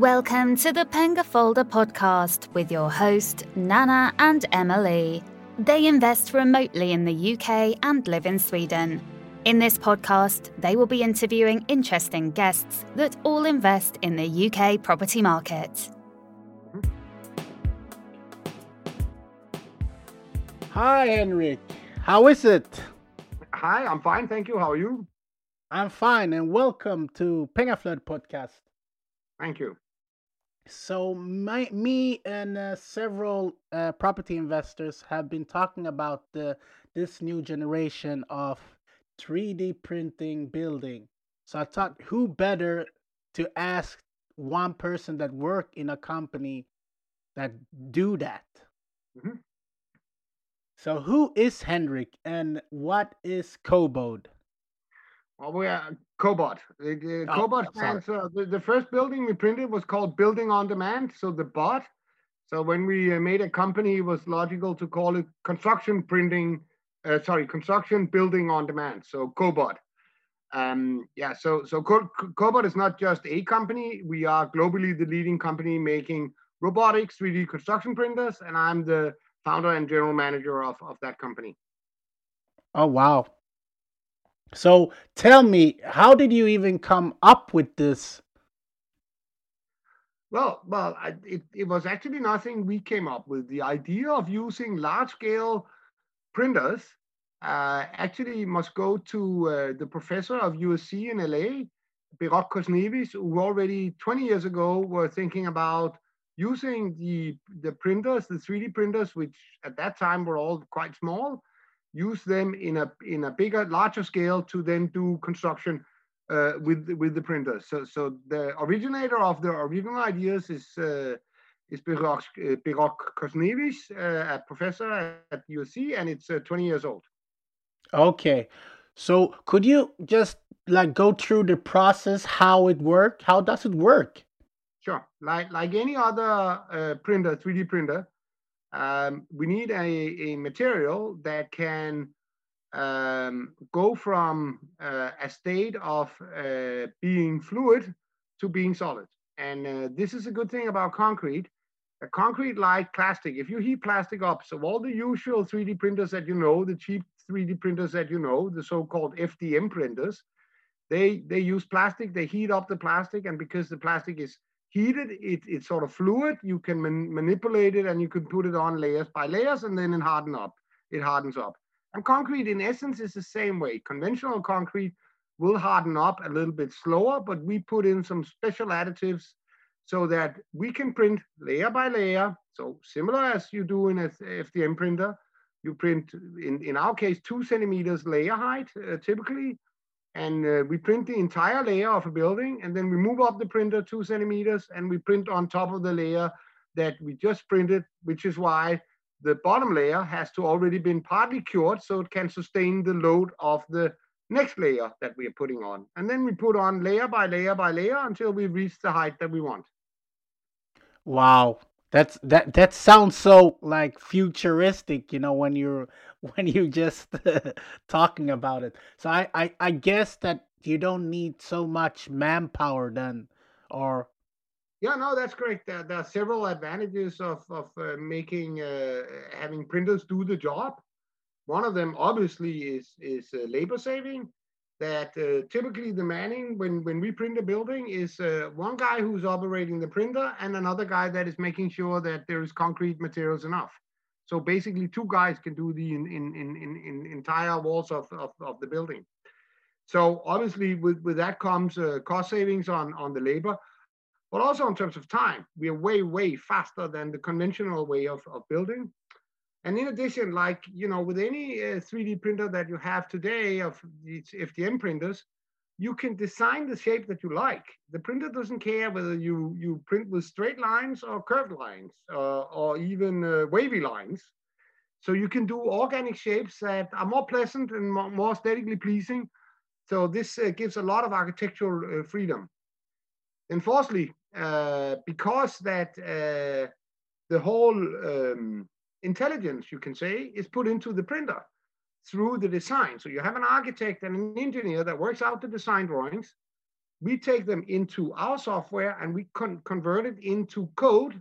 Welcome to the Penga Folder podcast with your host, Nana and Emily. They invest remotely in the UK and live in Sweden. In this podcast, they will be interviewing interesting guests that all invest in the UK property market. Hi, Henrik. How is it? Hi, I'm fine, thank you. How are you? I'm fine, and welcome to Pengaflöd podcast. Thank you. So, my, me and uh, several uh, property investors have been talking about the, this new generation of 3D printing building. So, I thought, who better to ask one person that work in a company that do that? Mhm. So, who is Henrik and what is Cobod? Well, we are Cobod. The, the Oh, Cobod sorry. stands. Uh, the, the first building we printed was called Building on Demand, so the bot. So when we uh, made a company, it was logical to call it construction printing. Uh, sorry, construction building on demand. So Cobod. Um, yeah. So so Co- Co- Cobod is not just a company. We are globally the leading company making robotics 3D construction printers, and I'm the founder and general manager of, of that company. Oh wow. So tell me, how did you even come up with this? Well, well, I, it, it was actually nothing we came up with. The idea of using large scale printers uh, actually must go to uh, the professor of USC in LA, Behrokh Khoshnevis, who already 20 years ago were thinking about using the, the printers, the 3D printers, which at that time were all quite small, use them in a, in a bigger, larger scale to then do construction uh, with with the printers. So so the originator of the original ideas is uh, is Behrokh uh, Behrokh Khoshnevis, uh, a professor at USC, and it's uh, 20 years old. Okay. So could you just like go through the process how it work? How does it work? Sure, like like any other uh, printer, 3D printer, um, we need a, a material that can um, go from uh, a state of uh, being fluid to being solid. And uh, this is a good thing about concrete. A concrete like plastic, if you heat plastic up, so all the usual 3D printers that you know, the cheap 3D printers that you know, the so-called FDM printers, they they use plastic, they heat up the plastic, and because the plastic is heated, it, it's sort of fluid, you can man- manipulate it and you can put it on layers by layers and then it harden up. It hardens up. And concrete, in essence, is the same way. Conventional concrete will harden up a little bit slower, but we put in some special additives so that we can print layer by layer. So similar as you do in a FDM printer, you print in, in our case two centimeters layer height uh, typically, and uh, we print the entire layer of a building, and then we move up the printer two centimeters, and we print on top of the layer that we just printed, which is why the bottom layer has to already been partly cured so it can sustain the load of the next layer that we are putting on. And then we put on layer by layer by layer until we reach the height that we want. Wow. That's that that sounds so like futuristic, you know, when you're when you just talking about it. So I, I I guess that you don't need so much manpower then or Yeah, no, that's correct. There, there are several advantages of, of uh, making uh, having printers do the job. One of them, obviously, is is uh, labor saving. That uh, typically the manning when when we print a building is uh, one guy who's operating the printer and another guy that is making sure that there is concrete materials enough. So basically, two guys can do the in, in, in, in, entire walls of, of, of the building. So obviously, with, with that comes uh, cost savings on, on the labor, but also in terms of time. We are way, way faster than the conventional way of, of building. And in addition, like, you know, with any uh, 3D printer that you have today of these FDM printers, you can design the shape that you like. The printer doesn't care whether you, you print with straight lines or curved lines uh, or even uh, wavy lines. So you can do organic shapes that are more pleasant and more, more aesthetically pleasing. So this uh, gives a lot of architectural uh, freedom. And fourthly, uh, because that uh, the whole um, intelligence, you can say, is put into the printer through the design. So you have an architect and an engineer that works out the design drawings. we take them into our software and we con- convert it into code,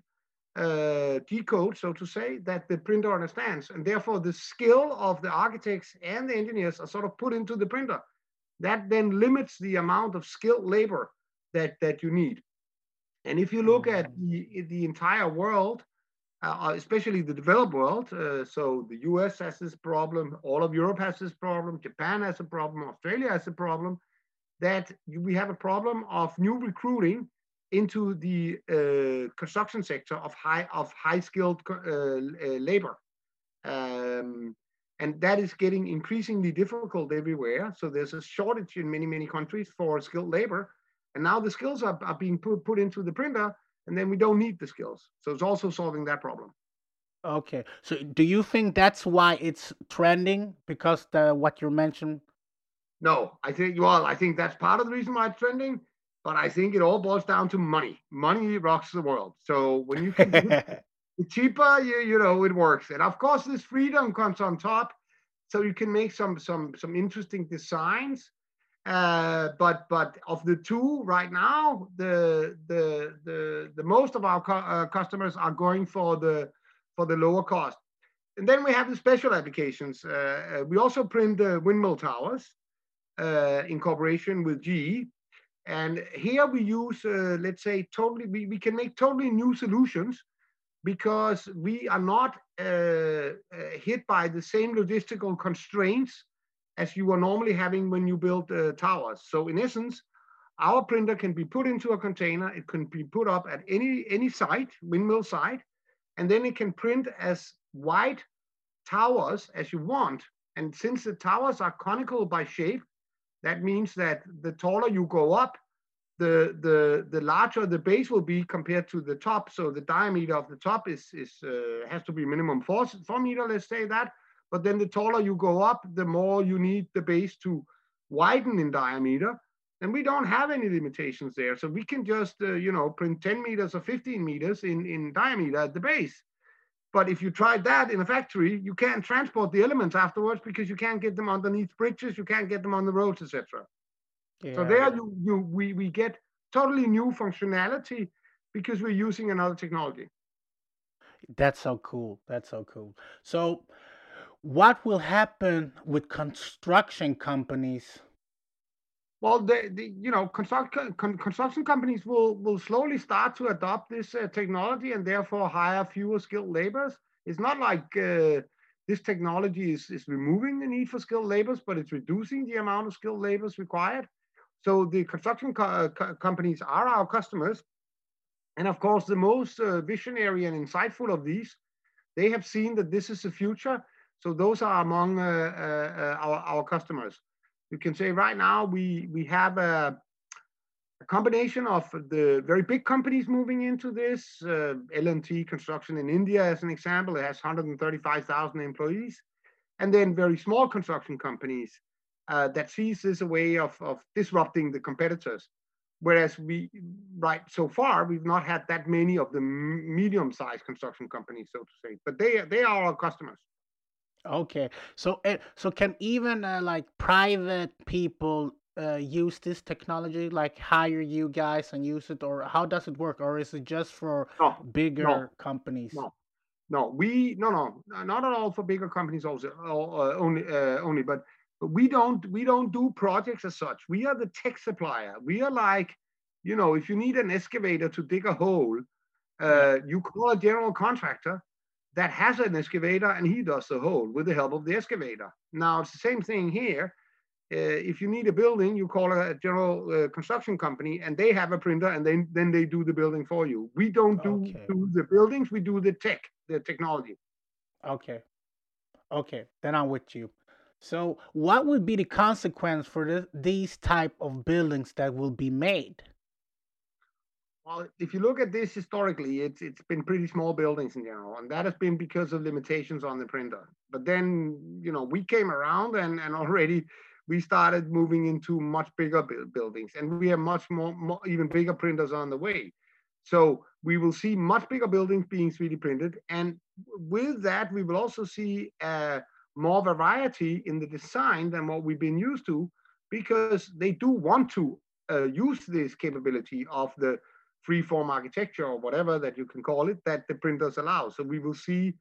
uh, decode, so to say, that the printer understands. And therefore, the skill of the architects and the engineers are sort of put into the printer. That then limits the amount of skilled labor that, that you need. And if you look at mm. the, the entire world, uh, uh, especially the developed world, uh, so the US has this problem, all of Europe has this problem, Japan has a problem, Australia has a problem, that we have a problem of new recruiting into the uh, construction sector of high of high skilled uh, uh, labor. Um, and that is getting increasingly difficult everywhere. So there's a shortage in many, many countries for skilled labor. And now the skills are, are being put, put into the printer, and then we don't need the skills. So it's also solving that problem. Okay. So do you think that's why it's trending? Because the what you mentioned? No, I think well, I think that's part of the reason why it's trending. But I think it all boils down to money. Money rocks the world. So when you can the cheaper, you you know, it works. And of course, this freedom comes on top. So you can make some some some interesting designs uh, but but of the two right now, the the the, the most of our uh, customers are going for the for the lower cost. And then we have the special applications. Uh, uh we also print the windmill towers uh, in cooperation with GE. And here we use, let's say, totally, we, we can make totally new solutions because we are not hit by the same logistical constraints as you are normally having when you build uh, towers. So in essence, our printer can be put into a container. It can be put up at any, any site, windmill site, and then it can print as wide towers as you want. And since the towers are conical by shape, that means that the taller you go up, the, the, the larger the base will be compared to the top. So the diameter of the top is, is uh, has to be minimum four, four meter, let's say that. But then the taller you go up, the more you need the base to widen in diameter. And we don't have any limitations there. So we can just, uh, you know, print 10 meters or 15 meters in, in diameter at the base. But if you tried that in a factory, you can't transport the elements afterwards because you can't get them underneath bridges, you can't get them on the roads, etc. Yeah. So there you, you we, we get totally new functionality because we're using another technology. That's so cool. That's so cool. So what will happen with construction companies? Well, the, the you know construct, con, construction companies will will slowly start to adopt this uh, technology and therefore hire fewer skilled laborers. It's not like uh, this technology is, is removing the need for skilled laborers, but it's reducing the amount of skilled laborers required. So the construction co co companies are our customers. And of course, the most uh, visionary and insightful of these, they have seen that this is the future so those are among uh, uh, uh, our, our customers. You can say right now we, we have a, a combination of the very big companies moving into this. Uh, L&T Construction in India, as an example, it has 135,000 employees. And then very small construction companies uh, that sees this a way of, of disrupting the competitors. Whereas we, right so far, we've not had that many of the medium-sized construction companies, so to say. But they, they are our customers. Okay, so uh, so can even uh, like private people uh, use this technology, like hire you guys and use it, or how does it work, or is it just for no, bigger no, companies? No, no, we no no not at all for bigger companies also uh, only uh, only, but but we don't we don't do projects as such. We are the tech supplier. We are like, you know, if you need an excavator to dig a hole, uh, you call a general contractor that has an excavator and he does the hole with the help of the excavator. Now it's the same thing here. Uh, if you need a building, you call a general uh, construction company and they have a printer and then, then they do the building for you. We don't do, okay. do the buildings, we do the tech, the technology. Okay. Okay, then I'm with you. So what would be the consequence for the, these type of buildings that will be made? Well, if you look at this historically, it's it's been pretty small buildings in general, and that has been because of limitations on the printer. But then, you know, we came around and and already we started moving into much bigger buildings, and we have much more, more even bigger printers on the way. So we will see much bigger buildings being 3D printed, and with that, we will also see uh, more variety in the design than what we've been used to, because they do want to uh, use this capability of the free-form architecture or whatever that you can call it that the printers allow. So we will see,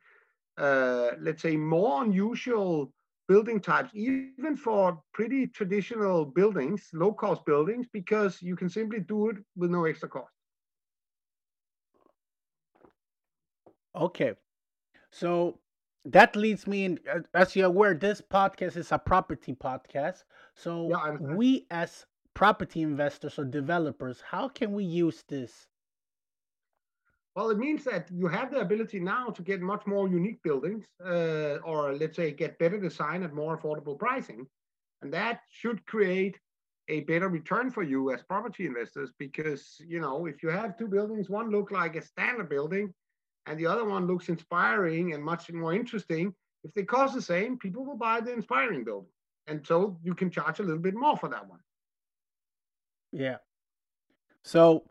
uh, let's say, more unusual building types, even for pretty traditional buildings, low-cost buildings, because you can simply do it with no extra cost. Okay, so that leads me in. As you're aware, this podcast is a property podcast. So yeah, we, as property investors or developers, how can we use this? Well, it means that you have the ability now to get much more unique buildings, uh, or let's say get better design at more affordable pricing. And that should create a better return for you as property investors because, you know, if you have two buildings, one look like a standard building and the other one looks inspiring and much more interesting, if they cost the same, people will buy the inspiring building. And so you can charge a little bit more for that one. Yeah. So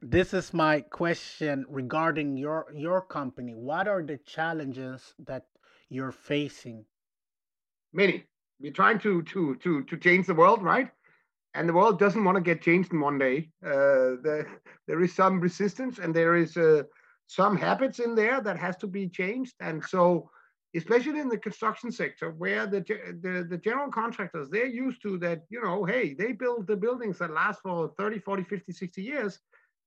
this is my question regarding your your company. What are the challenges that you're facing? Many. We're trying to to to to change the world, right? And the world doesn't want to get changed in one day. Uh, the, there is some resistance, and there is uh, some habits in there that has to be changed. And so, especially in the construction sector, where the, the, the general contractors, they're used to that, you know, hey, they build the buildings that last for 30, 40, 50, 60 years.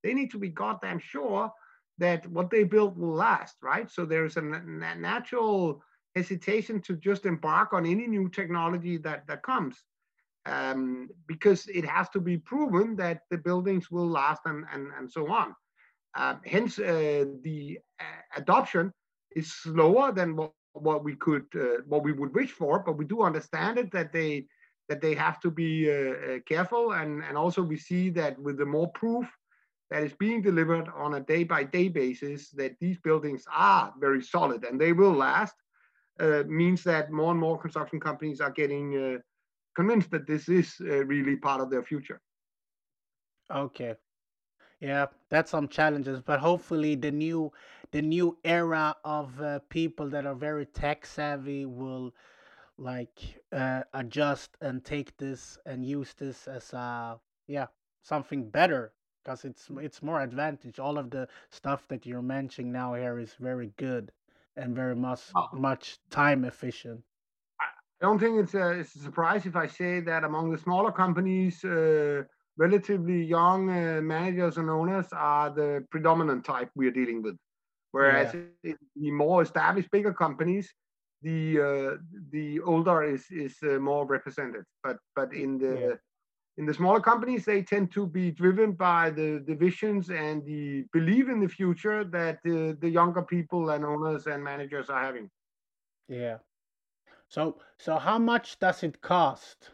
They need to be goddamn sure that what they build will last, right? So there's a natural hesitation to just embark on any new technology that, that comes. Um, because it has to be proven that the buildings will last and, and, and so on. Um, hence, uh, the uh, adoption is slower than what, what we could, uh, what we would wish for. But we do understand it that they that they have to be careful, and and also we see that with the more proof that is being delivered on a day by day basis, that these buildings are very solid and they will last. Uh, means that more and more construction companies are getting uh, convinced that this is uh, really part of their future. Okay, yeah, that's some challenges, but hopefully the new the new era of uh, people that are very tech savvy will like uh, adjust and take this and use this as a yeah something better because it's it's more advantage. All of the stuff that you're mentioning now here is very good and very much oh. much time efficient. I don't think it's a, it's a surprise if I say that among the smaller companies. Uh, relatively young uh, managers and owners are the predominant type we are dealing with. Whereas yeah. the more established, bigger companies, the uh, the older is is uh, more represented. But but in the yeah. in the smaller companies, they tend to be driven by the, the visions and the belief in the future that the, the younger people and owners and managers are having. Yeah. So so how much does it cost?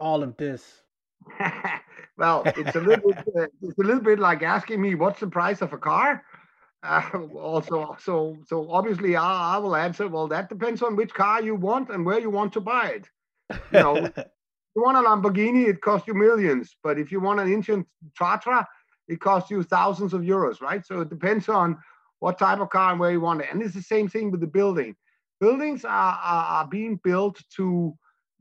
All of this well, it's a little bit, uh, it's a little bit like asking me what's the price of a car. Uh, also, so so obviously, I, I will answer. Well, that depends on which car you want and where you want to buy it. You know, you want a Lamborghini, it costs you millions. But if you want an ancient Tatra, it costs you thousands of euros, right? So it depends on what type of car and where you want it. And it's the same thing with the building. Buildings are, are, are being built to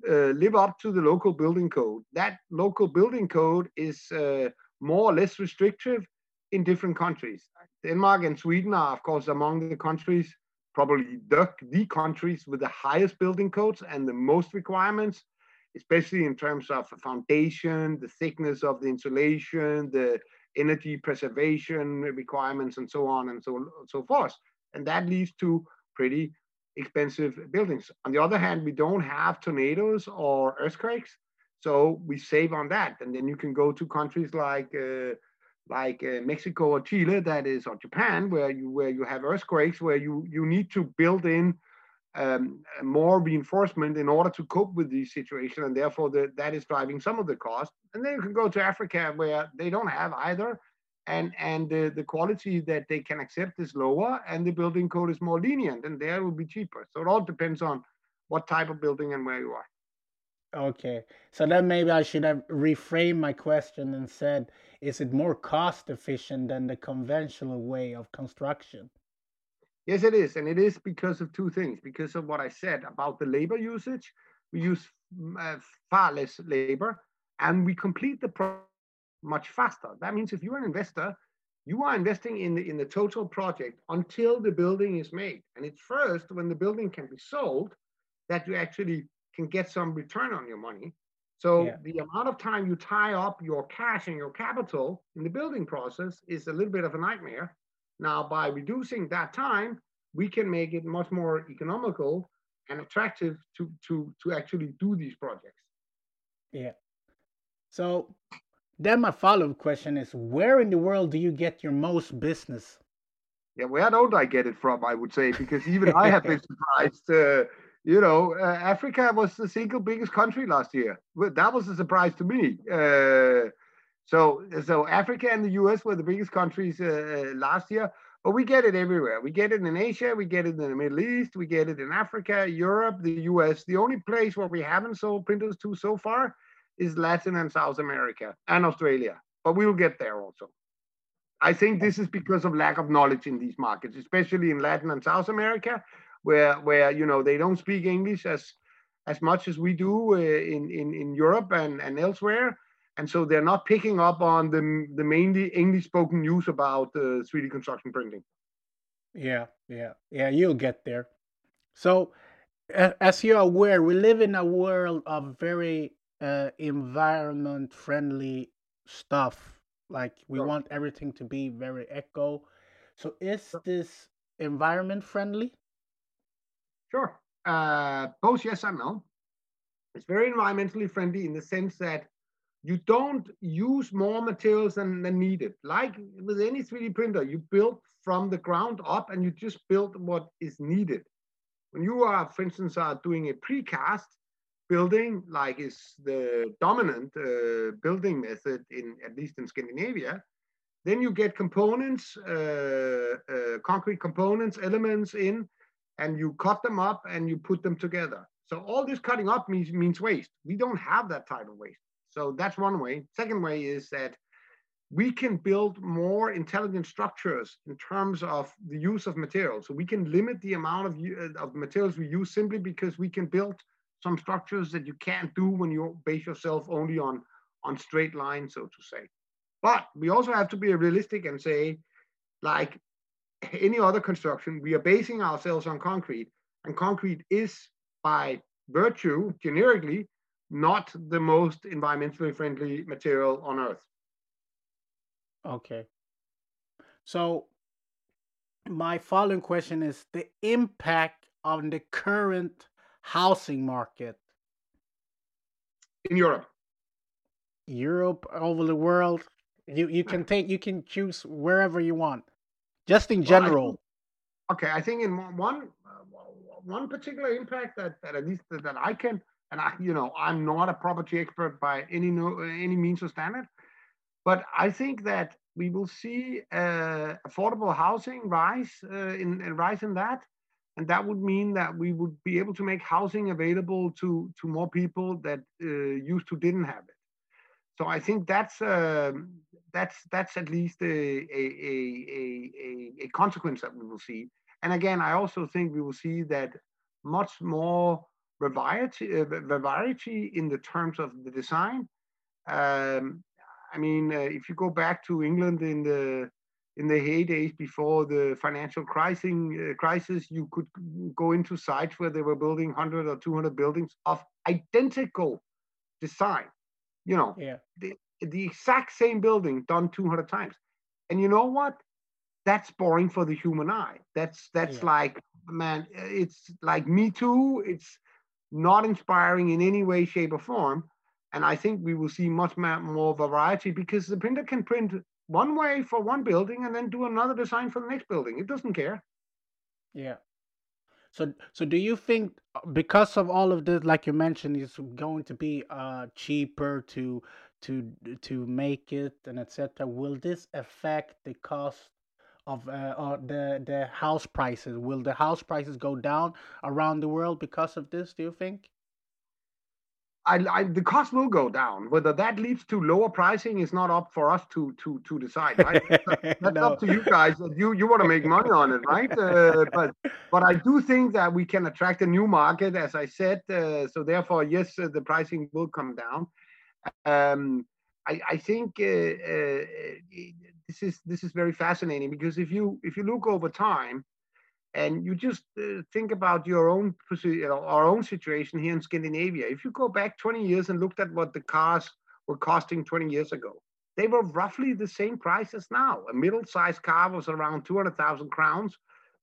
uh, live up to the local building code. That local building code is uh, more or less restrictive in different countries. Denmark and Sweden are, of course, among the countries, probably the, the countries with the highest building codes and the most requirements, especially in terms of foundation, the thickness of the insulation, the energy preservation requirements, and so on and so, so forth. And that leads to pretty expensive buildings. On the other hand, we don't have tornadoes or earthquakes, so we save on that. And then you can go to countries like uh, like uh, Mexico or Chile, that is, or Japan, where you where you have earthquakes, where you you need to build in um, more reinforcement in order to cope with the situation, and therefore the, that is driving some of the cost. And then you can go to Africa, where they don't have either and and the, the quality that they can accept is lower and the building code is more lenient and there will be cheaper. So it all depends on what type of building and where you are. Okay. So then maybe i should have reframed my question and said is it more cost efficient than the conventional way of construction yes it is and it is because of two things because of what i said about the labor usage we use mm, uh, far less labor and we complete the project much faster. That means if you're an investor, you are investing in the in the total project until the building is made, and it's first when the building can be sold that you actually can get some return on your money. So yeah. the amount of time you tie up your cash and your capital in the building process is a little bit of a nightmare. Now, by reducing that time, we can make it much more economical and attractive to to to actually do these projects. Yeah. So then my follow-up question is where in the world do you get your most business? Yeah, where don't I get it from? I would say because even I have been surprised. Uh, you know, uh, Africa was the single biggest country last year. That was a surprise to me. Uh, so, so Africa and the U.S. were the biggest countries uh, uh, last year. But we get it everywhere. We get it in Asia, we get it in the Middle East, we get it in Africa, Europe, the US. The only place where we haven't sold printers to so far is Latin and South America and Australia. But we will get there also. I think this is because of lack of knowledge in these markets, especially in Latin and South America, where where you know they don't speak English as as much as we do uh, in, in in Europe and and elsewhere and so they're not picking up on the the mainly English spoken news about uh, 3D construction printing. Yeah, yeah, yeah. You'll get there. So, as you're aware, we live in a world of very uh, environment friendly stuff. Like we sure. want everything to be very eco. So, is sure. this environment friendly? Sure. Uh, both yes and no. It's very environmentally friendly in the sense that you don't use more materials than, than needed. Like with any 3D printer, you build from the ground up and you just build what is needed. When you are, for instance, are doing a precast building, like is the dominant uh, building method in at least in Scandinavia, then you get components, uh, uh, concrete components, elements in, and you cut them up and you put them together. So all this cutting up means means waste. We don't have that type of waste. So that's one way. Second way is that we can build more intelligent structures in terms of the use of materials. So we can limit the amount of, uh, of materials we use simply because we can build some structures that you can't do when you base yourself only on, on straight lines, so to say. But we also have to be realistic and say, like any other construction, we are basing ourselves on concrete, and concrete is by virtue, generically, not the most environmentally friendly material on Earth. Okay. So, my following question is the impact on the current housing market in Europe. Europe, over the world. You you can take you can choose wherever you want, just in general. Well, I think, okay, I think in one uh, one particular impact that, that at least that I can and I, you know, I'm not a property expert by any no, any means or standard, but I think that we will see uh, affordable housing rise uh, in, in rise in that, and that would mean that we would be able to make housing available to to more people that uh, used to didn't have it. So I think that's uh, that's that's at least a a, a a a consequence that we will see. And again, I also think we will see that much more variety, uh, variety in the terms of the design. Um, I mean, uh, if you go back to England in the in the heydays before the financial crisis, uh, crisis, you could go into sites where they were building 100 or 200 buildings of identical design. You know, yeah. the, the exact same building done 200 times. And you know what? That's boring for the human eye. That's that's yeah. like man, it's like me too. It's not inspiring in any way, shape, or form. And I think we will see much more variety because the printer can print one way for one building and then do another design for the next building. It doesn't care. Yeah. So, so do you think because of all of this, like you mentioned, it's going to be uh, cheaper to to to make it and etc. Will this affect the cost of uh, uh, the the house prices? Will the house prices go down around the world because of this? Do you think? I, I, the cost will go down. Whether that leads to lower pricing is not up for us to to to decide. Right? That's no. up to you guys. You you want to make money on it, right? Uh, but but I do think that we can attract a new market, as I said. Uh, so therefore, yes, uh, the pricing will come down. Um, I, I, think uh, uh, this is this is very fascinating because if you if you look over time, and you just uh, think about your own you know, our own situation here in Scandinavia. If you go back 20 years and looked at what the cars were costing 20 years ago, they were roughly the same price as now. A middle-sized car was around 200,000 crowns.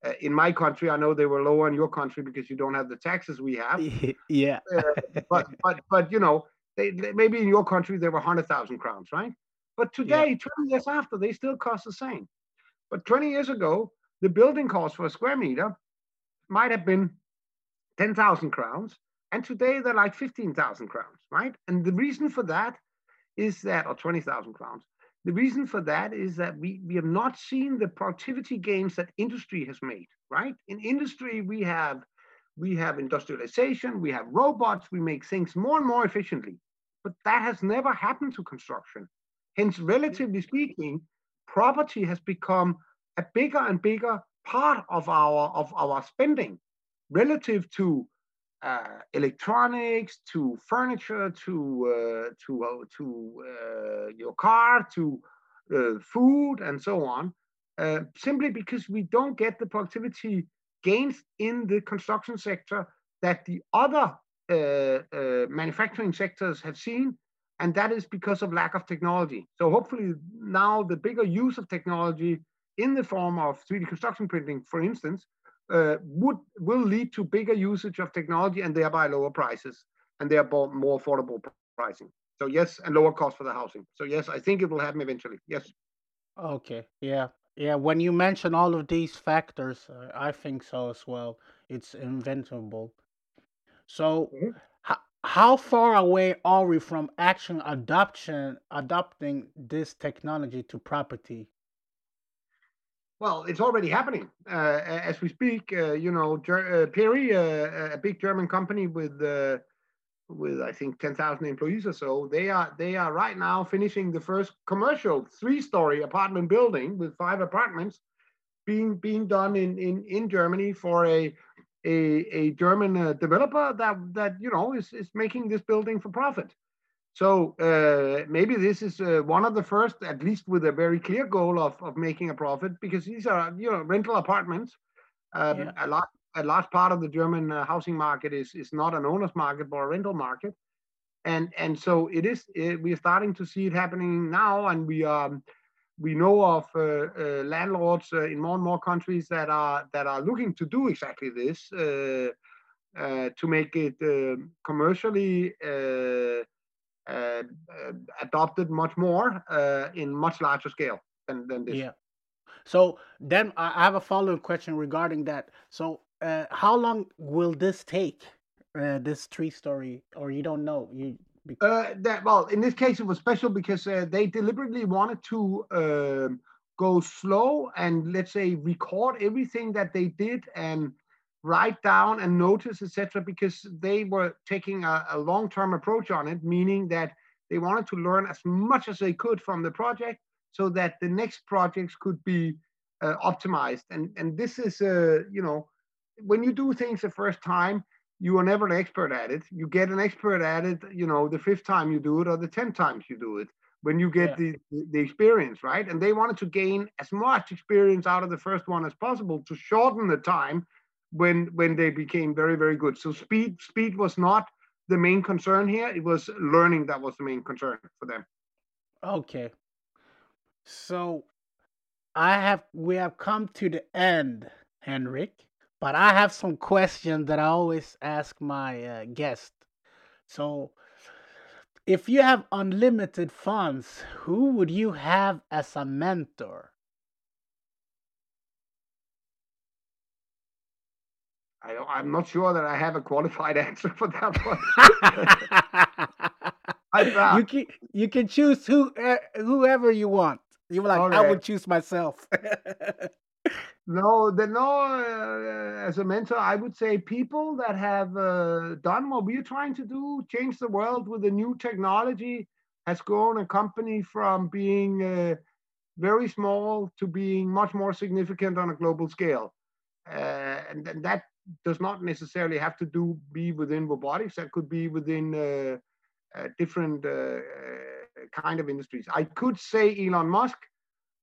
Uh, in my country, I know they were lower in your country because you don't have the taxes we have. yeah. uh, but but but you know, they, they, maybe in your country they were 100,000 crowns, right? But today, yeah. 20 years after, they still cost the same. But 20 years ago, the building cost for a square meter might have been 10,000 crowns, and today they're like 15,000 crowns, right? And the reason for that is that, or 20,000 crowns, the reason for that is that we, we have not seen the productivity gains that industry has made, right? In industry, we have we have industrialization, we have robots, we make things more and more efficiently. But that has never happened to construction. Hence, relatively speaking, property has become a bigger and bigger part of our of our spending relative to uh, electronics, to furniture, to uh, to uh, to uh, your car, to uh, food, and so on. Uh, simply because we don't get the productivity gains in the construction sector that the other manufacturing sectors have seen, and that is because of lack of technology. So hopefully now the bigger use of technology in the form of 3D construction printing, for instance, uh, would will lead to bigger usage of technology and thereby lower prices and thereby more affordable pricing. So yes, and lower cost for the housing. So yes, I think it will happen eventually. Yes. Okay. Yeah. Yeah. When you mention all of these factors, uh, I think so as well. It's inventable. So, mm-hmm. how, how far away are we from actual adoption, adopting this technology to property? Well, it's already happening uh, as we speak. Uh, you know, Ger- uh, Peri, uh, a big German company with uh, with I think ten thousand employees or so, they are they are right now finishing the first commercial three-story apartment building with five apartments being being done in in, in Germany for a a, a German uh, developer that that you know is is making this building for profit. So uh, maybe this is uh, one of the first, at least with a very clear goal of, of making a profit, because these are you know rental apartments. Um, yeah. A lot, a large part of the German uh, housing market is is not an owner's market but a rental market, and and so it is. It, we are starting to see it happening now, and we um, we know of uh, uh, landlords uh, in more and more countries that are that are looking to do exactly this to make it commercially uh, uh, adopted much more uh, in much larger scale than, than this. Yeah. So then I have a follow-up question regarding that. So uh, how long will this take? Uh, this tree story, or you don't know? You uh, that well, in this case, it was special because they deliberately wanted to um, go slow and let's say record everything that they did and write down and notice, etc., because they were taking a, a long-term approach on it, meaning that they wanted to learn as much as they could from the project so that the next projects could be uh, optimized. And and this is, uh, you know, when you do things the first time, you are never an expert at it. You get an expert at it, you know, the fifth time you do it or the 10 times you do it when you get yeah. the, the experience, right? And they wanted to gain as much experience out of the first one as possible to shorten the time when when they became very very good. So speed speed was not the main concern here. It was learning that was the main concern for them. Okay. So I have we have come to the end, Henrik, but I have some questions that I always ask my uh, guest. So if you have unlimited funds, who would you have as a mentor? I, am not sure that I have a qualified answer for that one. I, you can you can choose who uh, whoever you want. You were like, okay. I would choose myself. no, the no. Uh, as a mentor, I would say people that have uh, done what we're trying to do, change the world with a new technology, has grown a company from being uh, very small to being much more significant on a global scale. Uh, and, and, that does not necessarily have to do be within robotics. That could be within uh, uh, different kind of industries. I could say Elon Musk,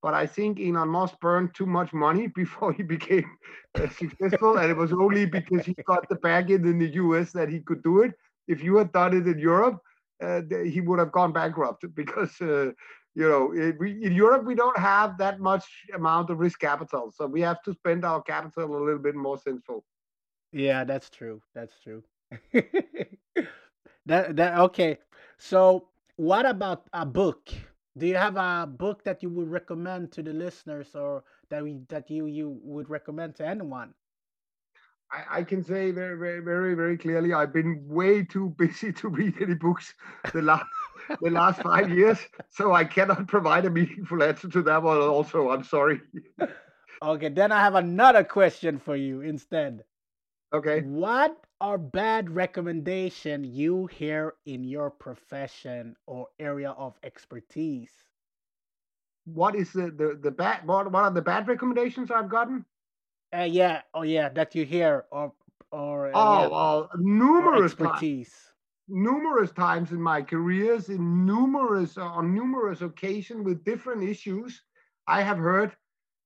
but I think Elon Musk burned too much money before he became uh, successful, and it was only because he got the back end in the US that he could do it. If you had done it in Europe, uh, he would have gone bankrupt because uh, you know it, we, in Europe we don't have that much amount of risk capital, so we have to spend our capital a little bit more sensible. Yeah, that's true. That's true. that that okay. So, what about a book? Do you have a book that you would recommend to the listeners, or that we that you you would recommend to anyone? I, I can say very, very, very, very clearly, I've been way too busy to read any books the last the last five years, so I cannot provide a meaningful answer to that one. Also, I'm sorry. okay, then I have another question for you instead. Okay. What are bad recommendation you hear in your profession or area of expertise? What is the the, the bad what, what are the bad recommendations I've gotten? Uh, yeah, oh yeah, that you hear or or uh, oh, yeah, well, numerous expertise. Times, numerous times in my careers, in numerous on numerous occasions with different issues, I have heard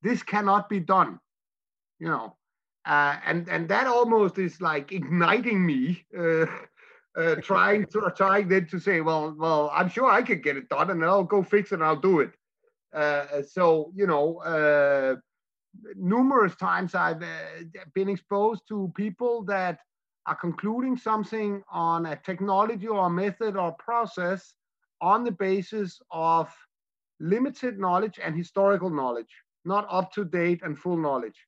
this cannot be done. You know, uh, and and that almost is like igniting me uh, uh, trying to trying then to say well well i'm sure i could get it done and i'll go fix it and i'll do it. Uh, so you know uh, numerous times i've uh, been exposed to people that are concluding something on a technology or a method or process on the basis of limited knowledge and historical knowledge not up to date and full knowledge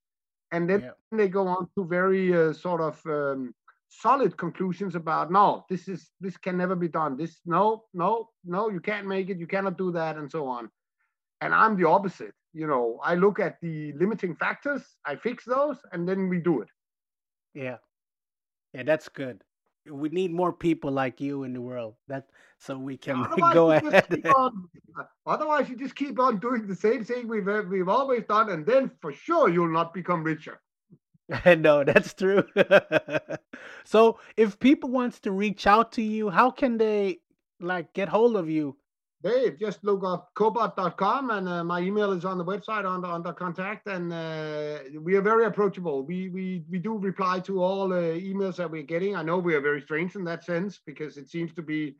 and then yeah. they go on to very uh, sort of um, solid conclusions about no this is this can never be done. This no no no you can't make it. You cannot do that and so on. And i'm the opposite you know. I look at the limiting factors i fix those and then we do it. Yeah. Yeah that's good we need more people like you in the world. That so we can otherwise go ahead. on, otherwise you just keep on doing the same thing we've uh, we've always done and then for sure you'll not become richer. No that's true. So if people wants to reach out to you how can they like get hold of you Dave, just look up cobod.com and uh, my email is on the website under under contact and uh, we are very approachable. We we we do reply to all uh, emails that we're getting. I know we are very strange in that sense because it seems to be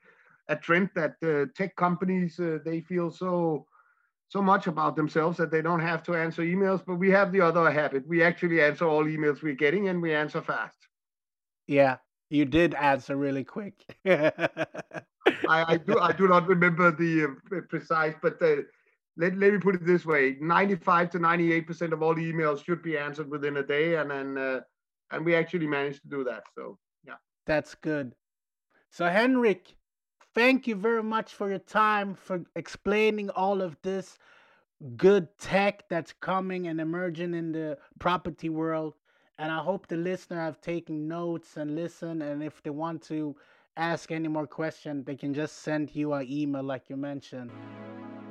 a trend that uh, tech companies uh, they feel so so much about themselves that they don't have to answer emails, but we have the other habit. We actually answer all emails we're getting and we answer fast. Yeah, you did answer really quick. I, I, do I do not remember the uh, precise, but uh, let, let me put it this way: ninety-five to ninety-eight percent of all emails should be answered within a day, and then uh, and we actually managed to do that. So yeah, that's good. So Henrik, thank you very much for your time for explaining all of this good tech that's coming and emerging in the property world. And I hope the listener have taken notes and listen. And if they want to ask any more questions, they can just send you an email like you mentioned.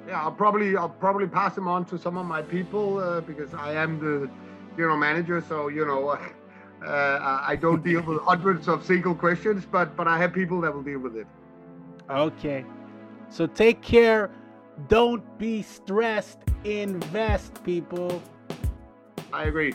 Yeah, I'll probably I'll probably pass them on to some of my people uh, because I am the general manager. So you know, uh, I don't deal with hundreds of single questions, but but I have people that will deal with it. Okay, so take care. Don't be stressed. Invest, people. I agree.